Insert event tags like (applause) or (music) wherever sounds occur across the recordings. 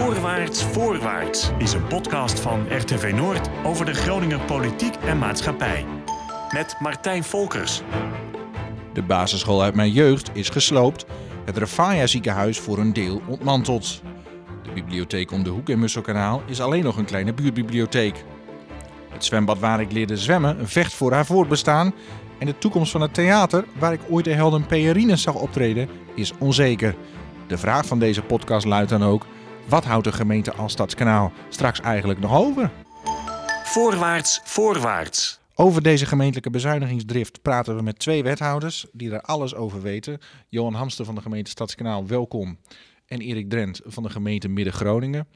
Voorwaarts, voorwaarts is een podcast van RTV Noord over de Groninger politiek en maatschappij. Met Martijn Volkers. De basisschool uit mijn jeugd is gesloopt. Het Rafaya ziekenhuis voor een deel ontmanteld. De bibliotheek om de hoek in Musselkanaal is alleen nog een kleine buurtbibliotheek. Het zwembad waar ik leerde zwemmen vecht voor haar voortbestaan. En de toekomst van het theater, waar ik ooit de helden Peerines zag optreden, is onzeker. De vraag van deze podcast luidt dan ook: wat houdt de gemeente als Stadskanaal straks eigenlijk nog over? Voorwaarts, voorwaarts. Over deze gemeentelijke bezuinigingsdrift praten we met twee wethouders die er alles over weten. Johan Hamster van de gemeente Stadskanaal, welkom. En Erik Drent van de gemeente Midden-Groningen.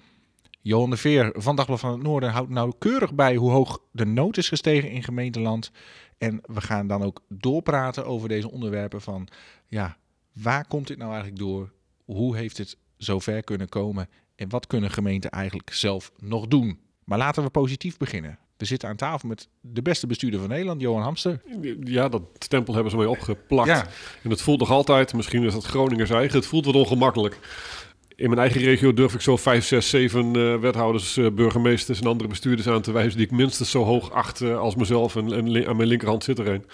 Johan de Veer van Dagblad van het Noorden houdt nauwkeurig bij hoe hoog de nood is gestegen in gemeenteland. En we gaan dan ook doorpraten over deze onderwerpen van, ja, waar komt dit nou eigenlijk door? Hoe heeft het zover kunnen komen? En wat kunnen gemeenten eigenlijk zelf nog doen? Maar laten we positief beginnen. We zitten aan tafel met de beste bestuurder van Nederland, Johan Hamster. Ja, dat stempel hebben ze mee opgeplakt. Ja. En het voelt nog altijd, misschien is dat Groningers eigen, het voelt wat ongemakkelijk. In mijn eigen regio durf ik zo vijf, zes, zeven eh, wethouders, eh, burgemeesters en andere bestuurders aan te wijzen die ik minstens zo hoog acht als mezelf en, aan mijn linkerhand zit er een.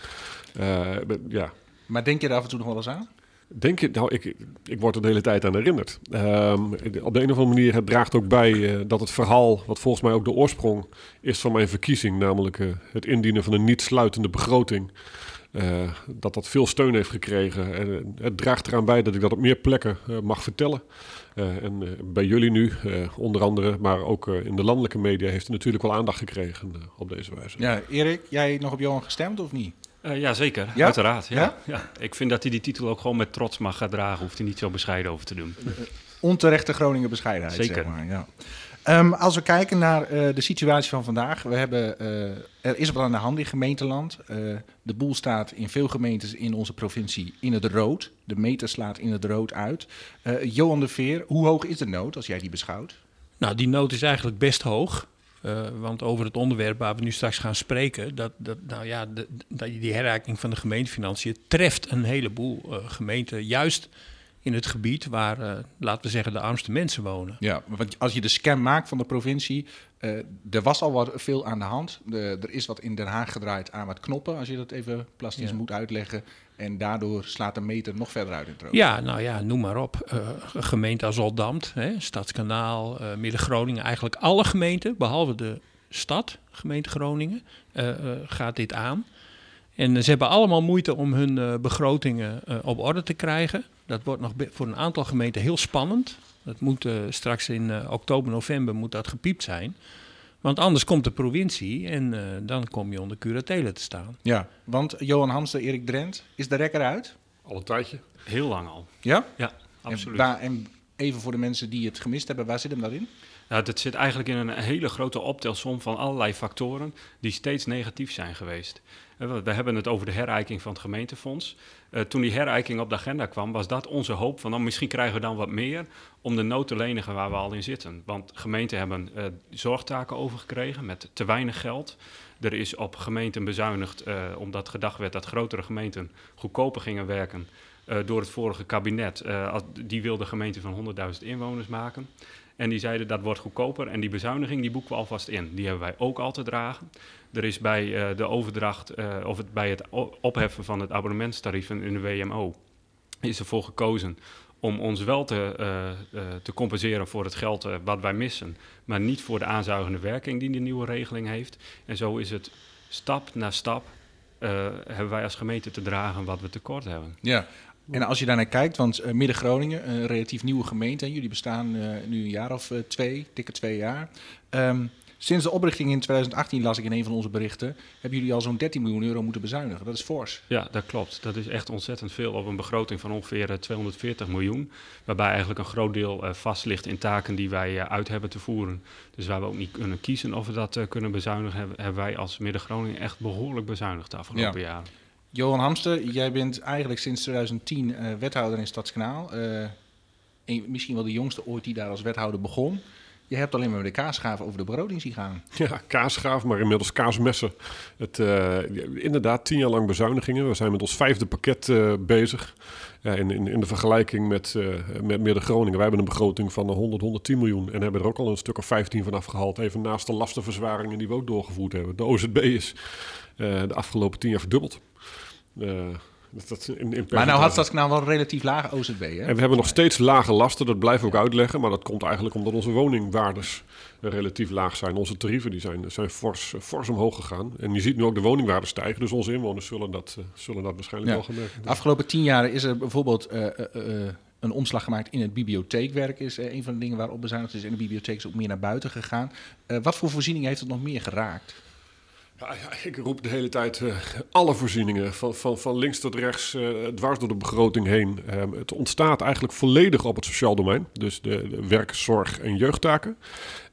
Eh, ja, Maar denk je er af en toe nog wel eens aan? Denk je, nou, ik, ik word er de hele tijd aan herinnerd. Ehm, op de een of andere manier het draagt ook bij eh, dat het verhaal, wat volgens mij ook de oorsprong is van mijn verkiezing, namelijk eh, het indienen van een niet sluitende begroting, eh, dat dat veel steun heeft gekregen. En het draagt eraan bij dat ik dat op meer plekken mag vertellen. En bij jullie nu, onder andere, maar ook in de landelijke media, heeft het natuurlijk wel aandacht gekregen op deze wijze. Ja, Erik, jij nog op Johan gestemd of niet? Eh ja, zeker. Ja? Uiteraard. Ja? Ja? Ja? Ik vind dat hij die titel ook gewoon met trots mag gaan dragen. Hoeft hij niet zo bescheiden over te doen. Onterechte Groningen bescheidenheid, Zeker. zeg maar. Ja. Ehm, als we kijken naar eh, de situatie van vandaag. We hebben, eh, er is wat aan de hand in gemeenteland. Eh, de boel staat in veel gemeentes in onze provincie in het rood. De meter slaat in het rood uit. Eh, Johan de Veer, hoe hoog is de nood als jij die beschouwt? Nou, die nood is eigenlijk best hoog. Eh, want over het onderwerp waar we nu straks gaan spreken, dat, dat, nou ja, dat die herrijking van de gemeentefinanciën treft een heleboel eh, gemeenten, juist in het gebied waar, eh, laten we zeggen, de armste mensen wonen. Ja, want als je de scan maakt van de provincie, eh, er was al wat veel aan de hand. De- er is wat in Den Haag gedraaid aan wat knoppen, als je dat even plastisch Ja. moet uitleggen. En daardoor slaat de meter nog verder uit in het rood. Ja, nou ja, noem maar op. Een gemeente als Oldambt, hè, Stadskanaal, Midden-Groningen, eigenlijk alle gemeenten, behalve de stad, gemeente Groningen, gaat dit aan. En ze hebben allemaal moeite om hun begrotingen op orde te krijgen. Dat wordt nog voor een aantal gemeenten heel spannend. Dat moet eh, straks in eh, oktober, november moet dat gepiept zijn. Want anders komt de provincie en eh, dan kom je onder curatele te staan. Ja, want Johan Hamster, Erik Drent, is de rekker uit? Al een tijdje. Heel lang al. Ja? Ja, En, absoluut. waar- en even voor de mensen die het gemist hebben, waar zit hem dat in? Nou, dat zit eigenlijk in een hele grote optelsom van allerlei factoren die steeds negatief zijn geweest. Eh, We hebben het over de herijking van het gemeentefonds. Eh, toen die herijking op de agenda kwam, was dat onze hoop van nou, misschien krijgen we dan wat meer om de nood te lenigen waar we al in zitten. Want gemeenten hebben eh, zorgtaken overgekregen met te weinig geld. Er is op gemeenten bezuinigd omdat gedacht werd dat grotere gemeenten goedkoper gingen werken door het vorige kabinet. Die wilde gemeenten van 100.000 inwoners maken. En die zeiden dat wordt goedkoper en die bezuiniging die boeken we alvast in. Die hebben wij ook al te dragen. Er is bij eh, de overdracht eh, of bij het opheffen van het abonnementstarief in de WMO is ervoor gekozen om ons wel te, eh, te compenseren voor het geld wat wij missen, maar niet voor de aanzuigende werking die de nieuwe regeling heeft. En zo is het stap na stap hebben wij als gemeente te dragen wat we tekort hebben. Ja. En als je daarnaar kijkt, want Midden-Groningen, een relatief nieuwe gemeente, en jullie bestaan nu een jaar of twee, dikke twee jaar. Ehm, sinds de oprichting in 2018 las ik in een van onze berichten, hebben jullie al zo'n 13 miljoen euro moeten bezuinigen. Dat is fors. Ja, dat klopt. Dat is echt ontzettend veel op een begroting van ongeveer eh, 240 miljoen. Waarbij eigenlijk een groot deel eh, vast ligt in taken die wij eh, uit hebben te voeren. Dus waar we ook niet kunnen kiezen of we dat eh, kunnen bezuinigen, hebben, hebben wij als Midden-Groningen echt behoorlijk bezuinigd de afgelopen jaren. Johan Hamster, jij bent eigenlijk sinds 2010 eh, wethouder in Stadskanaal. Eh, en misschien wel de jongste ooit die daar als wethouder begon. Je hebt alleen maar de kaasgaven over de begroting zien gaan. Ja, kaasgraaf, maar inmiddels kaasmessen. Het, uh, inderdaad, tien jaar lang bezuinigingen. We zijn met ons vijfde pakket uh, bezig. Ja, in, in, in, de vergelijking met, uh, met Midden-Groningen. Wij hebben een begroting van 100, 110 miljoen. En hebben er ook al een stuk of 15 van afgehaald. Even naast de lastenverzwaringen die we ook doorgevoerd hebben. De OZB is de afgelopen tien jaar verdubbeld. Dat in, in maar nou had Stadskanaal wel relatief lage OZB, hè? En we hebben nog steeds lage lasten, dat blijven we ook uitleggen. Maar dat komt eigenlijk omdat onze woningwaardes relatief laag zijn. Onze tarieven die zijn, zijn fors, fors omhoog gegaan. En je ziet nu ook de woningwaarden stijgen. Dus onze inwoners zullen dat, uh, zullen dat waarschijnlijk wel gemerkt De afgelopen tien jaar is er bijvoorbeeld... Uh, uh, een omslag gemaakt in het bibliotheekwerk is een van de dingen waarop bezuinigd is. En de bibliotheek is ook meer naar buiten gegaan. wat voor voorzieningen heeft het nog meer geraakt? Ik roep de hele tijd uh, alle voorzieningen, van, van, van links tot rechts, uh, dwars door de begroting heen. Um, het ontstaat eigenlijk volledig op het sociaal domein, dus de, de werk, zorg en jeugdtaken.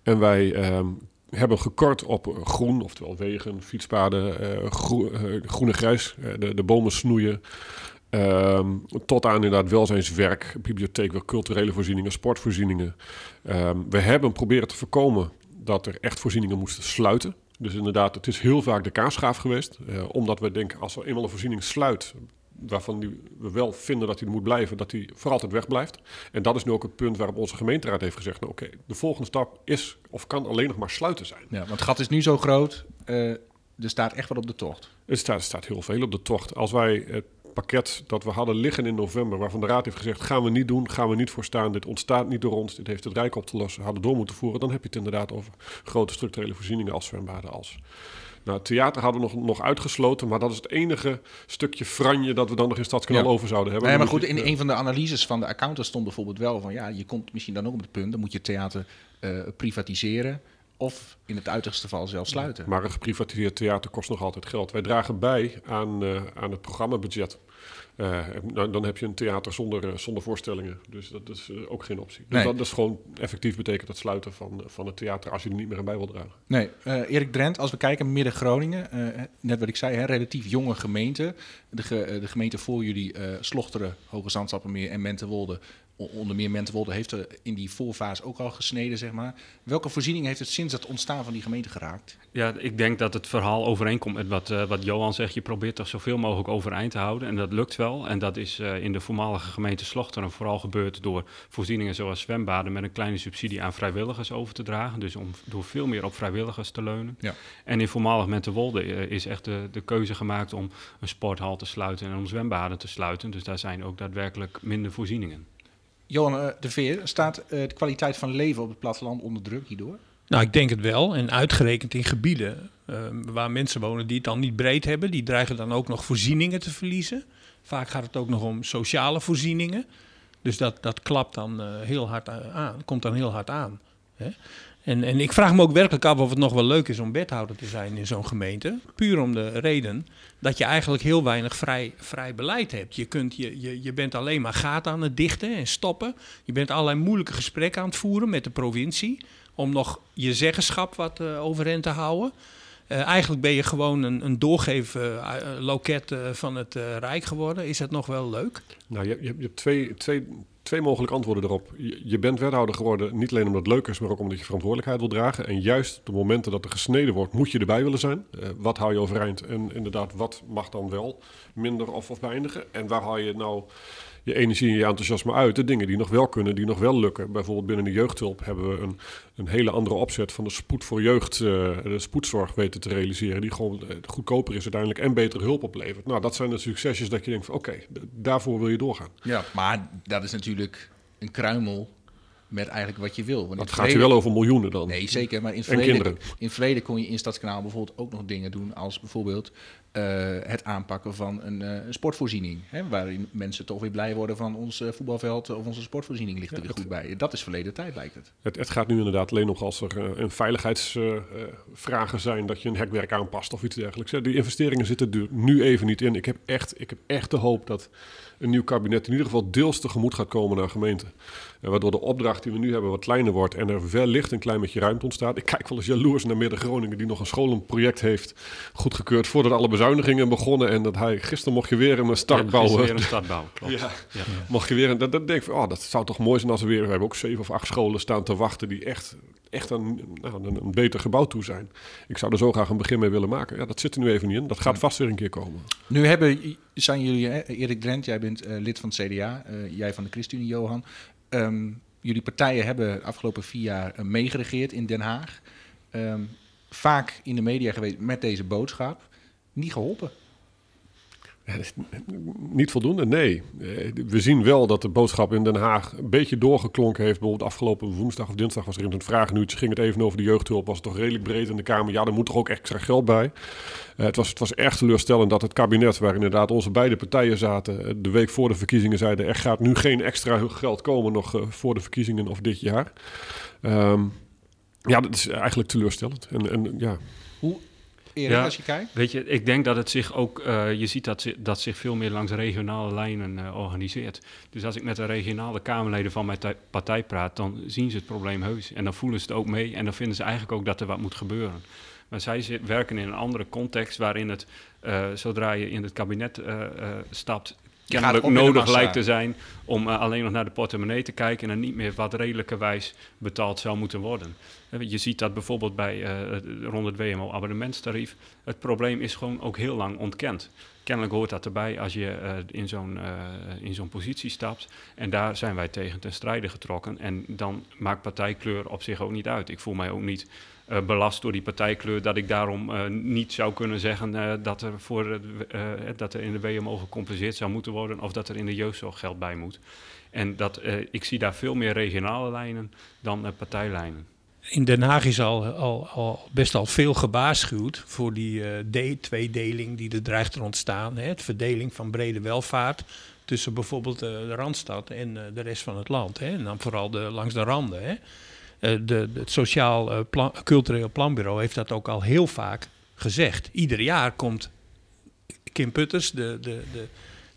En wij um, hebben gekort op groen, oftewel wegen, fietspaden, uh, groen, groen en grijs, de, de bomen snoeien. Um, tot aan inderdaad welzijnswerk, bibliotheek, culturele voorzieningen, sportvoorzieningen. we hebben proberen te voorkomen dat er echt voorzieningen moesten sluiten. Dus inderdaad, het is heel vaak de kaasschaaf geweest. Uh, omdat we denken, als er eenmaal een voorziening sluit, waarvan die, we wel vinden dat hij er moet blijven, dat hij voor altijd wegblijft. En dat is nu ook het punt waarop onze gemeenteraad heeft gezegd, nou oké, de volgende stap is of kan alleen nog maar sluiten zijn. Ja, want het gat is nu zo groot, uh, er staat echt wat op de tocht. Er staat, er staat heel veel op de tocht. Als wij het pakket dat we hadden liggen in november, waarvan de Raad heeft gezegd: gaan we niet doen, gaan we niet voor staan, dit ontstaat niet door ons, dit heeft het Rijk op te lossen, hadden door moeten voeren, dan heb je het inderdaad over grote structurele voorzieningen als zwembaden als. Nou, theater hadden we nog, nog uitgesloten, maar dat is het enige stukje franje dat we dan nog in Stadskanaal ja. over zouden hebben. Nee, maar goed, in een van de analyses van de accountant stond bijvoorbeeld wel van, ja, je komt misschien dan ook op het punt, dan moet je theater uh, privatiseren of in het uiterste geval zelfs sluiten. Maar een geprivatiseerd theater kost nog altijd geld. Wij dragen bij aan, uh, aan het programmabudget. Uh, dan, dan, heb je een theater zonder, uh, zonder voorstellingen. Dus dat is uh, ook geen optie. Dus nee. dat, dat, is gewoon effectief betekent het sluiten van, van het theater als je er niet meer aan bij wil dragen. Nee, Erik Drent, als we kijken Midden-Groningen, net wat ik zei, hè, relatief jonge gemeente. De, ge, de gemeente voor jullie, Slochteren, Hoge Zandstappenmeer en Menterwolde, onder meer Menterwolde heeft er in die voorfase ook al gesneden, zeg maar. Welke voorziening heeft het sinds het ontstaan van die gemeente geraakt? Ja, ik denk dat het verhaal overeenkomt met wat, uh, wat Johan zegt. Je probeert toch zoveel mogelijk overeind te houden. En dat lukt wel. En dat is uh, in de voormalige gemeente Slochteren vooral gebeurd door voorzieningen zoals zwembaden met een kleine subsidie aan vrijwilligers over te dragen. Dus om door veel meer op vrijwilligers te leunen. Ja. En in voormalig Menterwolde uh, is echt de, de keuze gemaakt om een sporthal te sluiten en om zwembaden te sluiten. Dus daar zijn ook daadwerkelijk minder voorzieningen. Johan de Veer, staat de kwaliteit van leven op het platteland onder druk hierdoor? Nou, ik denk het wel. En uitgerekend in gebieden uh, waar mensen wonen die het dan niet breed hebben, die dreigen dan ook nog voorzieningen te verliezen. Vaak gaat het ook nog om sociale voorzieningen. Dus dat, dat klapt dan heel hard aan, komt dan heel hard aan. Hè? En, en ik vraag me ook werkelijk af of het nog wel leuk is om wethouder te zijn in zo'n gemeente. Puur om de reden dat je eigenlijk heel weinig vrij, vrij beleid hebt. Je, kunt, je, je, je bent alleen maar gaten aan het dichten en stoppen. Je bent allerlei moeilijke gesprekken aan het voeren met de provincie. Om nog je zeggenschap wat uh, overeind te houden. Uh, eigenlijk ben je gewoon een, een doorgeefloket uh, van het Rijk geworden. Is dat nog wel leuk? Nou, je, je, je hebt twee, twee twee mogelijke antwoorden erop. Je, bent wethouder geworden niet alleen omdat het leuk is, maar ook omdat je verantwoordelijkheid wil dragen. En juist op de momenten dat er gesneden wordt, moet je erbij willen zijn. Uh, wat hou je overeind? En inderdaad, wat mag dan wel minder of, of beëindigen? En waar haal je nou je energie en je enthousiasme uit. De dingen die nog wel kunnen, die nog wel lukken. Bijvoorbeeld binnen de jeugdhulp hebben we een, een hele andere opzet van de spoed voor jeugd, uh, de spoedzorg weten te realiseren. Die gewoon uh, goedkoper is uiteindelijk en betere hulp oplevert. Nou, dat zijn de succesjes dat je denkt van oké, okay, daarvoor wil je doorgaan. Ja, maar dat is natuurlijk een kruimel met eigenlijk wat je wil. Want dat gaat je wel over miljoenen dan. Nee, zeker. Maar in het, verleden, in verleden kon je in Stadskanaal bijvoorbeeld ook nog dingen doen als bijvoorbeeld het aanpakken van een, uh, een sportvoorziening. Hè, waarin mensen toch weer blij worden van ons uh, voetbalveld of onze sportvoorziening ligt er goed bij. Dat is verleden tijd, lijkt het. Het, het gaat nu inderdaad alleen nog als er een veiligheidsvragen zijn dat je een hekwerk aanpast of iets dergelijks. Die investeringen zitten er nu even niet in. Ik heb echt, ik heb echt de hoop dat een nieuw kabinet in ieder geval deels tegemoet gaat komen naar gemeenten. Waardoor de opdracht die we nu hebben wat kleiner wordt en er wellicht een klein beetje ruimte ontstaat. Ik kijk wel eens jaloers naar Midden-Groningen die nog een scholenproject heeft goedgekeurd voordat alle bezuinigingen begonnen. En dat hij, gisteren mocht je weer een start ja, bouwen. weer een start bouwen, klopt. Ja. ja. Mocht je weer, dat, dat denk ik, oh, dat zou toch mooi zijn als we weer, we hebben ook zeven of acht scholen staan te wachten die echt echt een, nou, een, een beter gebouw toe zijn. Ik zou er zo graag een begin mee willen maken. Ja, dat zit er nu even niet in. Dat gaat vast weer een keer komen. Nu hebben, zijn jullie, hè, Erik Drent, jij bent eh, lid van het CDA, eh, jij van de ChristenUnie, Johan. Ehm, jullie partijen hebben de afgelopen vier jaar eh, meegeregeerd in Den Haag. Ehm, vaak in de media geweest met deze boodschap. Niet geholpen. Niet voldoende, nee. Eh, We zien wel dat de boodschap in Den Haag een beetje doorgeklonken heeft. Bijvoorbeeld afgelopen woensdag of dinsdag was er in het vragenuurtje, ging het even over de jeugdhulp. Was het toch redelijk breed in de Kamer. Ja, er moet toch ook extra geld bij. Eh, het, was, het was erg teleurstellend dat het kabinet, waar inderdaad onze beide partijen zaten, eh, de week voor de verkiezingen zeiden, er gaat nu geen extra geld komen nog voor de verkiezingen of dit jaar. Ehm, ja, dat is eigenlijk teleurstellend. En, ja, Erik, Ja. als je kijkt. Weet je, ik denk dat het zich ook, eh, je ziet dat, dat zich veel meer langs regionale lijnen eh, organiseert. Dus als ik met de regionale Kamerleden van mijn tij- partij praat, dan zien ze het probleem heus. En dan voelen ze het ook mee en dan vinden ze eigenlijk ook dat er wat moet gebeuren. Maar zij zit- werken in een andere context waarin het, eh, zodra je in het kabinet stapt, kennelijk nodig lijkt te zijn om eh, alleen nog naar de portemonnee te kijken en niet meer wat redelijkerwijs betaald zou moeten worden. Eh, Je ziet dat bijvoorbeeld bij, het- rond het WMO-abonnementstarief. Het probleem is gewoon ook heel lang ontkend. Kennelijk hoort dat erbij als je in zo'n in zo'n positie stapt. En daar zijn wij tegen ten strijde getrokken. En dan maakt partijkleur op zich ook niet uit. Ik voel mij ook niet eh, belast door die partijkleur dat ik daarom eh, niet zou kunnen zeggen eh, dat, er voor, dat er in de WMO gecompenseerd zou moeten worden of dat er in de jeugdzorg geld bij moet. En dat, ik zie daar veel meer regionale lijnen dan partijlijnen. In Den Haag is al, al, al best al veel gewaarschuwd voor die D- tweedeling die er dreigt te ontstaan. Hè? Het verdeling van brede welvaart tussen bijvoorbeeld de Randstad en de rest van het land. Hè? En dan vooral de, langs de randen. Hè? Eh, de, het Sociaal eh, Plan- Cultureel Planbureau heeft dat ook al heel vaak gezegd. Ieder jaar komt Kim Putters, de, de, de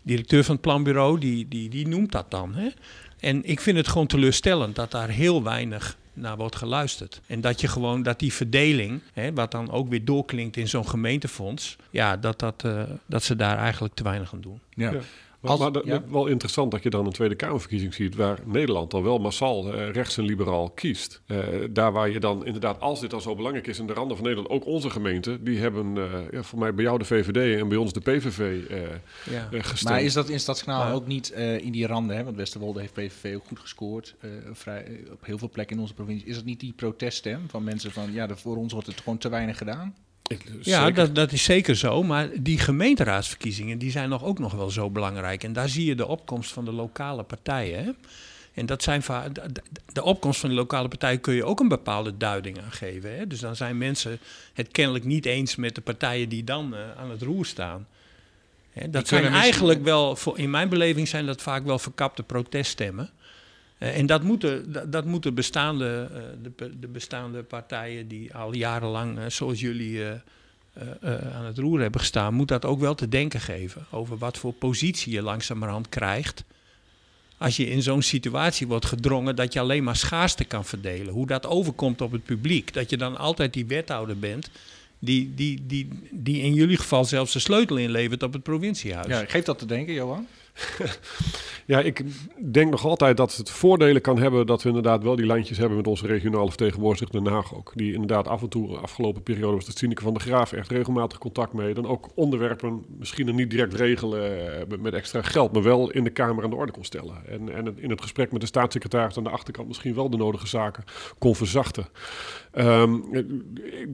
directeur van het planbureau, die, die, die noemt dat dan. Hè? En ik vind het gewoon teleurstellend dat daar heel weinig naar wordt geluisterd. En dat je gewoon, dat die verdeling, hè, wat dan ook weer doorklinkt in zo'n gemeentefonds, ja, dat, dat, eh, dat ze daar eigenlijk te weinig aan doen. Ja. Ja. Maar, Als- maar dat- ja. wel interessant dat je dan een Tweede Kamerverkiezing ziet waar Nederland dan wel massaal eh, rechts en liberaal kiest. Eh, daar waar je dan inderdaad, als dit dan zo belangrijk is in de randen van Nederland, ook onze gemeenten, die hebben eh, ja, voor mij bij jou de VVD en bij ons de PVV Ja. gestemd. Maar is dat in Stadskanaal ook niet in die randen? Hè? Want Westerwolde heeft PVV ook goed gescoord. vrij, op heel veel plekken in onze provincie. Is dat niet die proteststem van mensen van... ja, voor ons wordt het gewoon te weinig gedaan? Ik- Ja, zeker. dat, dat is zeker zo. Maar die gemeenteraadsverkiezingen die zijn nog ook nog wel zo belangrijk. En daar zie je de opkomst van de lokale partijen. Hè? En dat zijn va- de, opkomst van de lokale partijen kun je ook een bepaalde duiding aan geven. Hè? Dus dan zijn mensen het kennelijk niet eens met de partijen die dan eh, aan het roer staan. Hè, dat zijn misschien- eigenlijk wel, voor, in mijn beleving zijn dat vaak wel verkapte proteststemmen. Eh, en dat moeten, dat, moeten bestaande, eh, de, de bestaande partijen die al jarenlang, eh, zoals jullie, aan het roer hebben gestaan, moet dat ook wel te denken geven over wat voor positie je langzamerhand krijgt. Als je in zo'n situatie wordt gedrongen dat je alleen maar schaarste kan verdelen. Hoe dat overkomt op het publiek. Dat je dan altijd die wethouder bent die, die, die, die in jullie geval zelfs de sleutel inlevert op het provinciehuis. Ja, geeft dat te denken, Johan? (laughs) Ja, ik denk nog altijd dat het voordelen kan hebben dat we inderdaad wel die lijntjes hebben met onze regionale vertegenwoordiger Den Haag ook. Die inderdaad af en toe, afgelopen periode was het Sineke van der Graaf echt regelmatig contact mee. Dan ook onderwerpen misschien nog niet direct regelen eh, met- extra geld, maar wel in de Kamer aan de orde kon stellen. En, en in het gesprek met de staatssecretaris aan de achterkant misschien wel de nodige zaken kon verzachten. Ehm, eh,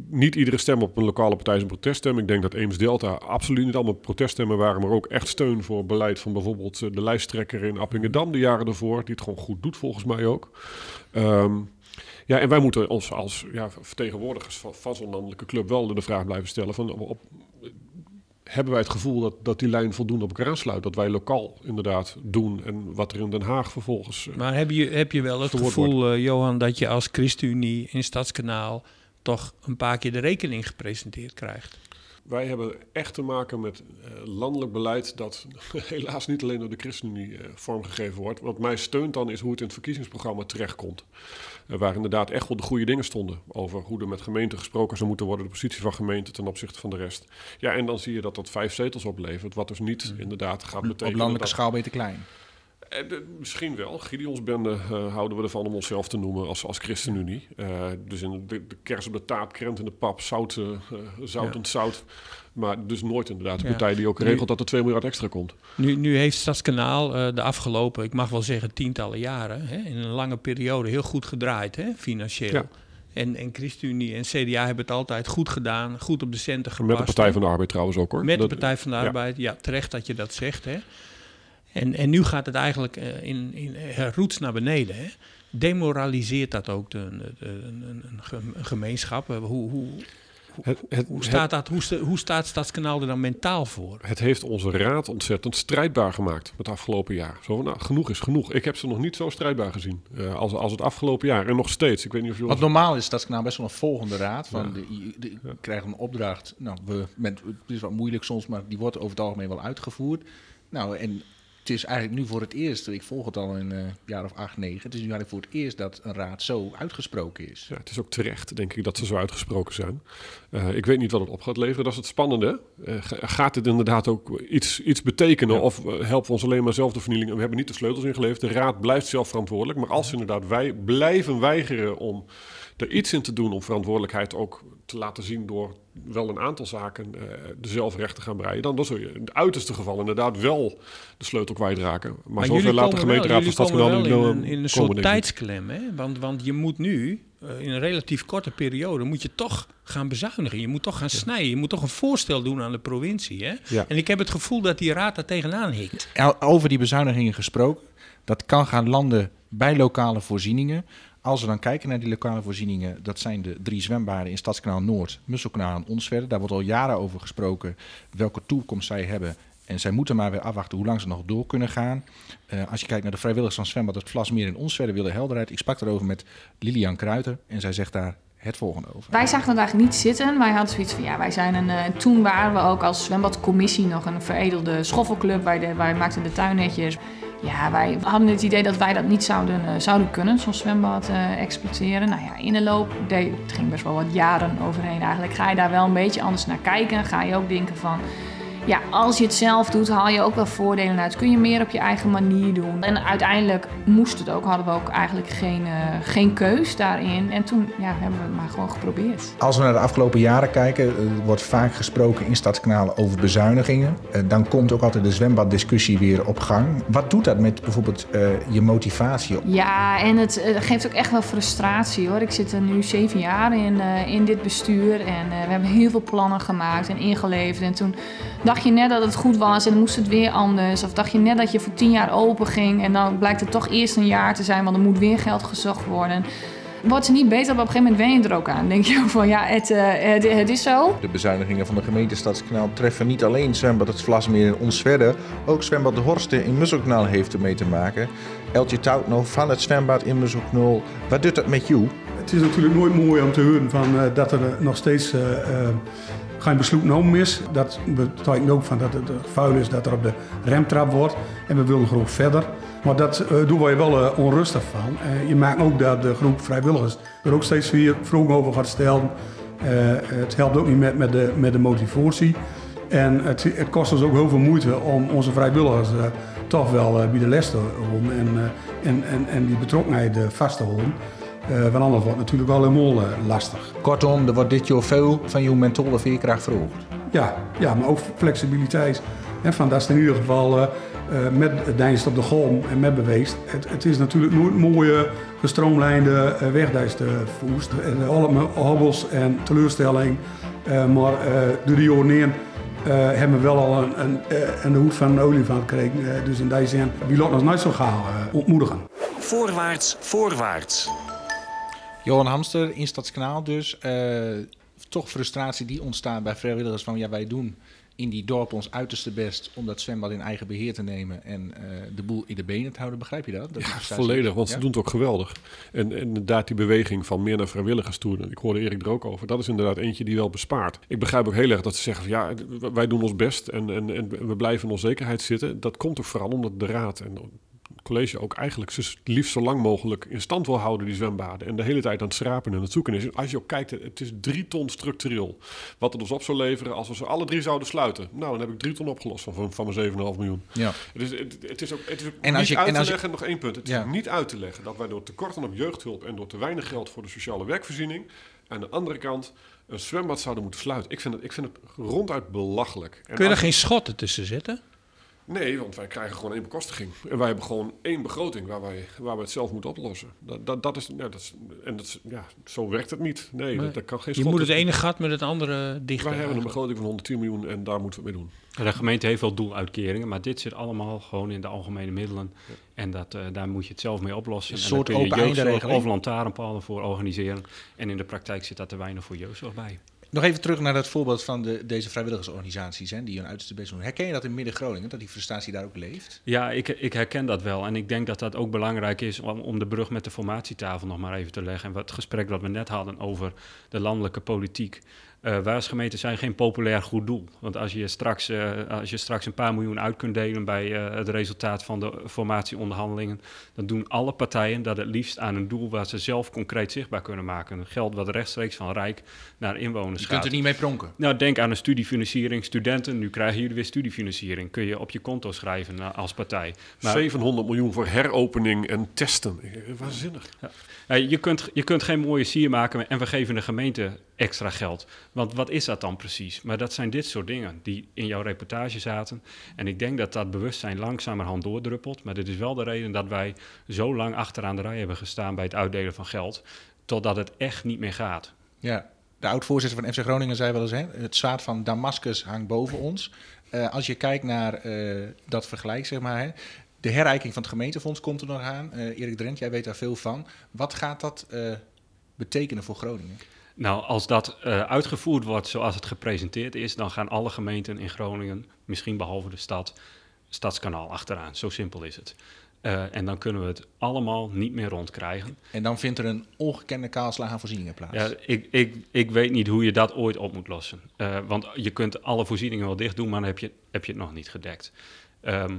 niet iedere stem op een lokale partij is een proteststem. Ik denk dat Eems Delta absoluut niet allemaal proteststemmen waren, maar ook echt steun voor beleid van bijvoorbeeld eh, de lijsttrekker in Appingedam de jaren ervoor, die het gewoon goed doet volgens mij ook. Ehm, ja, en wij moeten ons als ja, vertegenwoordigers van, van zo'n landelijke club wel de vraag blijven stellen van op, hebben wij het gevoel dat, dat die lijn voldoende op elkaar aansluit? Dat wij lokaal inderdaad doen en wat er in Den Haag vervolgens... eh, Maar heb je, heb je wel het gevoel, eh, Johan, dat je als ChristenUnie in Stadskanaal toch een paar keer de rekening gepresenteerd krijgt? Wij hebben echt te maken met eh, landelijk beleid dat (laughs) helaas niet alleen door de ChristenUnie eh, vormgegeven wordt. Wat mij steunt dan is hoe het in het verkiezingsprogramma terechtkomt. Eh, waar inderdaad echt wel de goede dingen stonden over hoe er met gemeenten gesproken zou moeten worden, de positie van gemeenten ten opzichte van de rest. Ja, en dan zie je dat dat vijf zetels oplevert, wat dus niet inderdaad gaat Op betekenen landelijke dat, schaal beter klein. Eh, de- misschien wel. Gideonsbende eh houden we ervan om onszelf te noemen als, als ChristenUnie. Eh, dus in de, de kers op de taart, krent in de pap, zout, eh, zoutend zout. Maar dus nooit inderdaad een Ja. partij die ook Nu- regelt dat er 2 miljard extra komt. Nu, nu heeft Stadskanaal de afgelopen, ik mag wel zeggen, tientallen jaren, hè, in een lange periode heel goed gedraaid, hè, financieel. Ja. En, en ChristenUnie en CDA hebben het altijd goed gedaan, goed op de centen gepast. Met de Partij van de Arbeid trouwens ook hoor. Met de Partij van de. Arbeid, ja, terecht dat je dat zegt. Hè. En, en nu gaat het eigenlijk eh, in, in uh, roets naar beneden. Hè. Demoraliseert dat ook de, de- de- een, een, een gem- een gemeenschap? Eh, Hoe, hoe, Het, het, hoe, staat dat, hoe, sta- hoe staat Stadskanaal er dan mentaal voor? het heeft onze raad ontzettend strijdbaar gemaakt het afgelopen jaar. Zo van, nou, genoeg is genoeg. Ik heb ze nog niet zo strijdbaar gezien eh, als, als het afgelopen jaar. En nog steeds. Ik weet niet of je... Want normaal is Stadskanaal best wel een volgende raad. Van Ja. de, de, de- krijgen een opdracht. Nou, we, met, het is wat moeilijk soms, maar die wordt over het algemeen wel uitgevoerd. Nou, en het is eigenlijk nu voor het eerst, ik volg het al een eh, jaar of acht, negen. Het is nu eigenlijk voor het eerst dat een raad zo uitgesproken is. Ja, het is ook terecht, denk ik, dat ze zo uitgesproken zijn. Eh, ik weet niet wat het op gaat leveren, dat is het spannende. Eh, ga- gaat het inderdaad ook iets, iets betekenen of eh, helpen we ons alleen maar zelf de vernieling? We hebben niet de sleutels ingeleverd, de raad blijft zelf verantwoordelijk. Maar als inderdaad wij blijven weigeren om er iets in te doen om verantwoordelijkheid ook te laten zien door wel een aantal zaken eh de zelfrecht te gaan breien, dan, dan zul je in het uiterste geval inderdaad wel de sleutel kwijtraken. Maar, Maar zover laat de gemeenteraad van Stadskanaal in een, in een soort tijdsklem. Hè? Want, want je moet nu, eh, in een relatief korte periode, moet je toch gaan bezuinigen. Je moet toch gaan snijden. Je moet toch een voorstel doen aan de provincie. Hè? Ja. En ik heb het gevoel dat die raad daar tegenaan hikt. Over die bezuinigingen gesproken, dat kan gaan landen bij lokale voorzieningen. Als we dan kijken naar die lokale voorzieningen, dat zijn de drie zwembaden in Stadskanaal Noord, Musselkanaal en Onsverde. Daar wordt al jaren over gesproken welke toekomst zij hebben. En zij moeten maar weer afwachten hoe lang ze nog door kunnen gaan. Eh, als je kijkt naar de vrijwilligers van zwembad het Vlasmeer in Onsverde willen helderheid. Ik sprak daarover met Lilian Kruiter en zij zegt daar het volgende over. Wij zagen het eigenlijk niet zitten. Wij hadden zoiets van, ja, wij zijn een... eh, toen waren we ook als zwembadcommissie nog een veredelde schoffelclub. Wij, de, maakten de tuinnetjes. Ja, wij hadden het idee dat wij dat niet zouden, eh, zouden kunnen, zo'n zwembad eh, exploiteren. Nou ja, in de loop, het ging best wel wat jaren overheen eigenlijk. Ga je daar wel een beetje anders naar kijken. Ga je ook denken van... Ja, als je het zelf doet, haal je ook wel voordelen uit. Kun je meer op je eigen manier doen. En uiteindelijk moest het ook, hadden we ook eigenlijk geen, eh, geen keus daarin. En toen ja, hebben we het maar gewoon geprobeerd. Als we naar de afgelopen jaren kijken, er wordt vaak gesproken in Stadskanaal over bezuinigingen. Eh, Dan komt ook altijd de zwembaddiscussie weer op gang. Wat doet dat met bijvoorbeeld eh, je motivatie? Ja, en het eh, geeft ook echt wel frustratie hoor. Ik zit er nu zeven jaar in, eh, in dit bestuur en eh, we hebben heel veel plannen gemaakt en ingeleverd. En toen dacht je net dat het goed was en dan moest het weer anders. Of dacht je net dat je voor tien jaar open ging en dan blijkt het toch eerst een jaar te zijn, want er moet weer geld gezocht worden. Wordt ze niet beter, maar op een gegeven moment wen je er ook aan. Dan denk je ook van ja, het, eh, het, het is zo. De bezuinigingen van de gemeente Stadskanaal treffen niet alleen zwembad het Vlasmeer in Onsverder. Ook zwembad de Horsten in Musselkanaal heeft ermee te maken. Eltje Toutno van het zwembad in Musselkanaal. Wat doet dat met jou? Het is natuurlijk nooit mooi om te horen van, eh, dat er nog steeds eh, eh, geen besluit genomen is. Dat betekent ook van dat het eh, vuil is dat er op de remtrap wordt. En we willen gewoon verder. Maar dat eh, doen wij wel eh, onrustig van. Je maakt ook dat de groep vrijwilligers er ook steeds weer vragen over gaat stellen. Het helpt ook niet met, met, de, met de motivatie. En het, het kost ons ook heel veel moeite om onze vrijwilligers toch wel bij de les te houden. En, en, en, en die betrokkenheid vast te houden. Eh, want anders wordt het natuurlijk wel helemaal eh, lastig. Kortom, er wordt dit jaar veel van je mentale veerkracht verhoogd. Ja, ja, maar ook flexibiliteit. Hè, van dat is in ieder geval eh, eh, met Dijnst op de golm en met beweest. Het, het is natuurlijk nooit een mooie, gestroomlijnde uh, weg dat je te voest. En alle hobbels en teleurstelling. Eh, maar uh, door de jaren uh, hebben we wel al een, een, een hoed van een olifant gekregen. Uh, dus in die zin, wie laat ons nooit zo uh, ontmoedigen. Voorwaarts, voorwaarts. Johan Hamster in Stadskanaal dus. Uh, toch frustratie die ontstaat bij vrijwilligers van ja, wij doen in die dorp ons uiterste best om dat zwembad in eigen beheer te nemen en uh, de boel in de benen te houden. Begrijp je dat? dat ja, volledig, want ja? ze doen het ook geweldig. En, en inderdaad die beweging van meer naar vrijwilligers toe, ik hoorde Erik er ook over, dat is inderdaad eentje die wel bespaart. Ik begrijp ook heel erg dat ze zeggen van ja, wij doen ons best en, en, en we blijven in onzekerheid zitten. Dat komt ook vooral omdat de raad en college ook eigenlijk zo liefst zo lang mogelijk in stand wil houden, die zwembaden. En de hele tijd aan het schrapen en het zoeken is. Als je ook kijkt, het is drie ton structureel. Wat het ons op zou leveren als we ze alle drie zouden sluiten. Nou, dan heb ik drie ton opgelost van, van mijn 7,5 miljoen. Ja. Het is, het, het is ook, het is En niet als je- uit en te als je- leggen, nog één punt. Het Ja. is niet uit te leggen dat wij door tekorten op jeugdhulp en door te weinig geld voor de sociale werkvoorziening aan de andere kant een zwembad zouden moeten sluiten. Ik vind het, ik vind het ronduit belachelijk. En Kun je er als- geen schotten tussen zetten? Nee, want wij krijgen gewoon één bekostiging. En wij hebben gewoon één begroting waar wij, waar we het zelf moeten oplossen. Dat, dat, dat is, ja, dat is, en dat is, ja, zo werkt het niet. Nee, dat, dat kan geen Je moet het ene gat met het andere dichten. Wij hebben een begroting van 110 miljoen en daar moeten we mee doen. De gemeente heeft wel doeluitkeringen, maar dit zit allemaal gewoon in de algemene middelen. En dat, eh, daar moet je het zelf mee oplossen. Een en soort daar kun je open of lantaarnpalen voor organiseren. En in de praktijk zit daar te weinig voor jeugdzorg bij. Nog even terug naar dat voorbeeld van de, deze vrijwilligersorganisaties hè, die hun uiterste best doen. Herken je dat in Midden-Groningen, dat die frustratie daar ook leeft? Ja, ik, ik herken dat wel. En ik denk dat dat ook belangrijk is om, de brug met de formatietafel nog maar even te leggen. En het gesprek dat we net hadden over de landelijke politiek. Eh wij als gemeente zijn geen populair goed doel. Want als je straks, eh, als je straks een paar miljoen uit kunt delen bij eh, het resultaat van de formatieonderhandelingen, dan doen alle partijen dat het liefst aan een doel waar ze zelf concreet zichtbaar kunnen maken. Geld wat rechtstreeks van Rijk naar inwoners Je gaat. kunt er niet mee pronken. Nou, denk aan een studiefinanciering. Studenten, nu krijgen jullie weer studiefinanciering. Kun je op je konto schrijven als partij. Maar 700 miljoen voor heropening en testen. Waanzinnig. Ja, je, kunt, je kunt geen mooie sier maken en we geven de gemeente extra geld. Want wat is dat dan precies? Maar dat zijn dit soort dingen die in jouw reportage zaten. En ik denk dat dat bewustzijn langzamerhand doordruppelt. Maar dit is wel de reden dat wij zo lang achteraan de rij hebben gestaan bij het uitdelen van geld. Totdat het echt niet meer gaat. Ja, de oud-voorzitter van FC Groningen zei wel eens: hè, het zwaard van Damascus hangt boven ons. Eh, als je kijkt naar eh, dat vergelijk, zeg maar. Hè, de herijking van het gemeentefonds komt er nog aan. Eh, Erik Drent, jij weet daar veel van. Wat gaat dat betekenen voor Groningen? Nou, als dat eh, uitgevoerd wordt zoals het gepresenteerd is, dan gaan alle gemeenten in Groningen, misschien behalve de stad, Stadskanaal achteraan. Zo simpel is het. Eh, en dan kunnen we het allemaal niet meer rondkrijgen. En dan vindt er een ongekende kaalslag aan voorzieningen plaats. Ja, ik, ik, ik weet niet hoe je dat ooit op moet lossen. Eh, want je kunt alle voorzieningen wel dicht doen, maar dan heb je, heb je het nog niet gedekt. Ehm,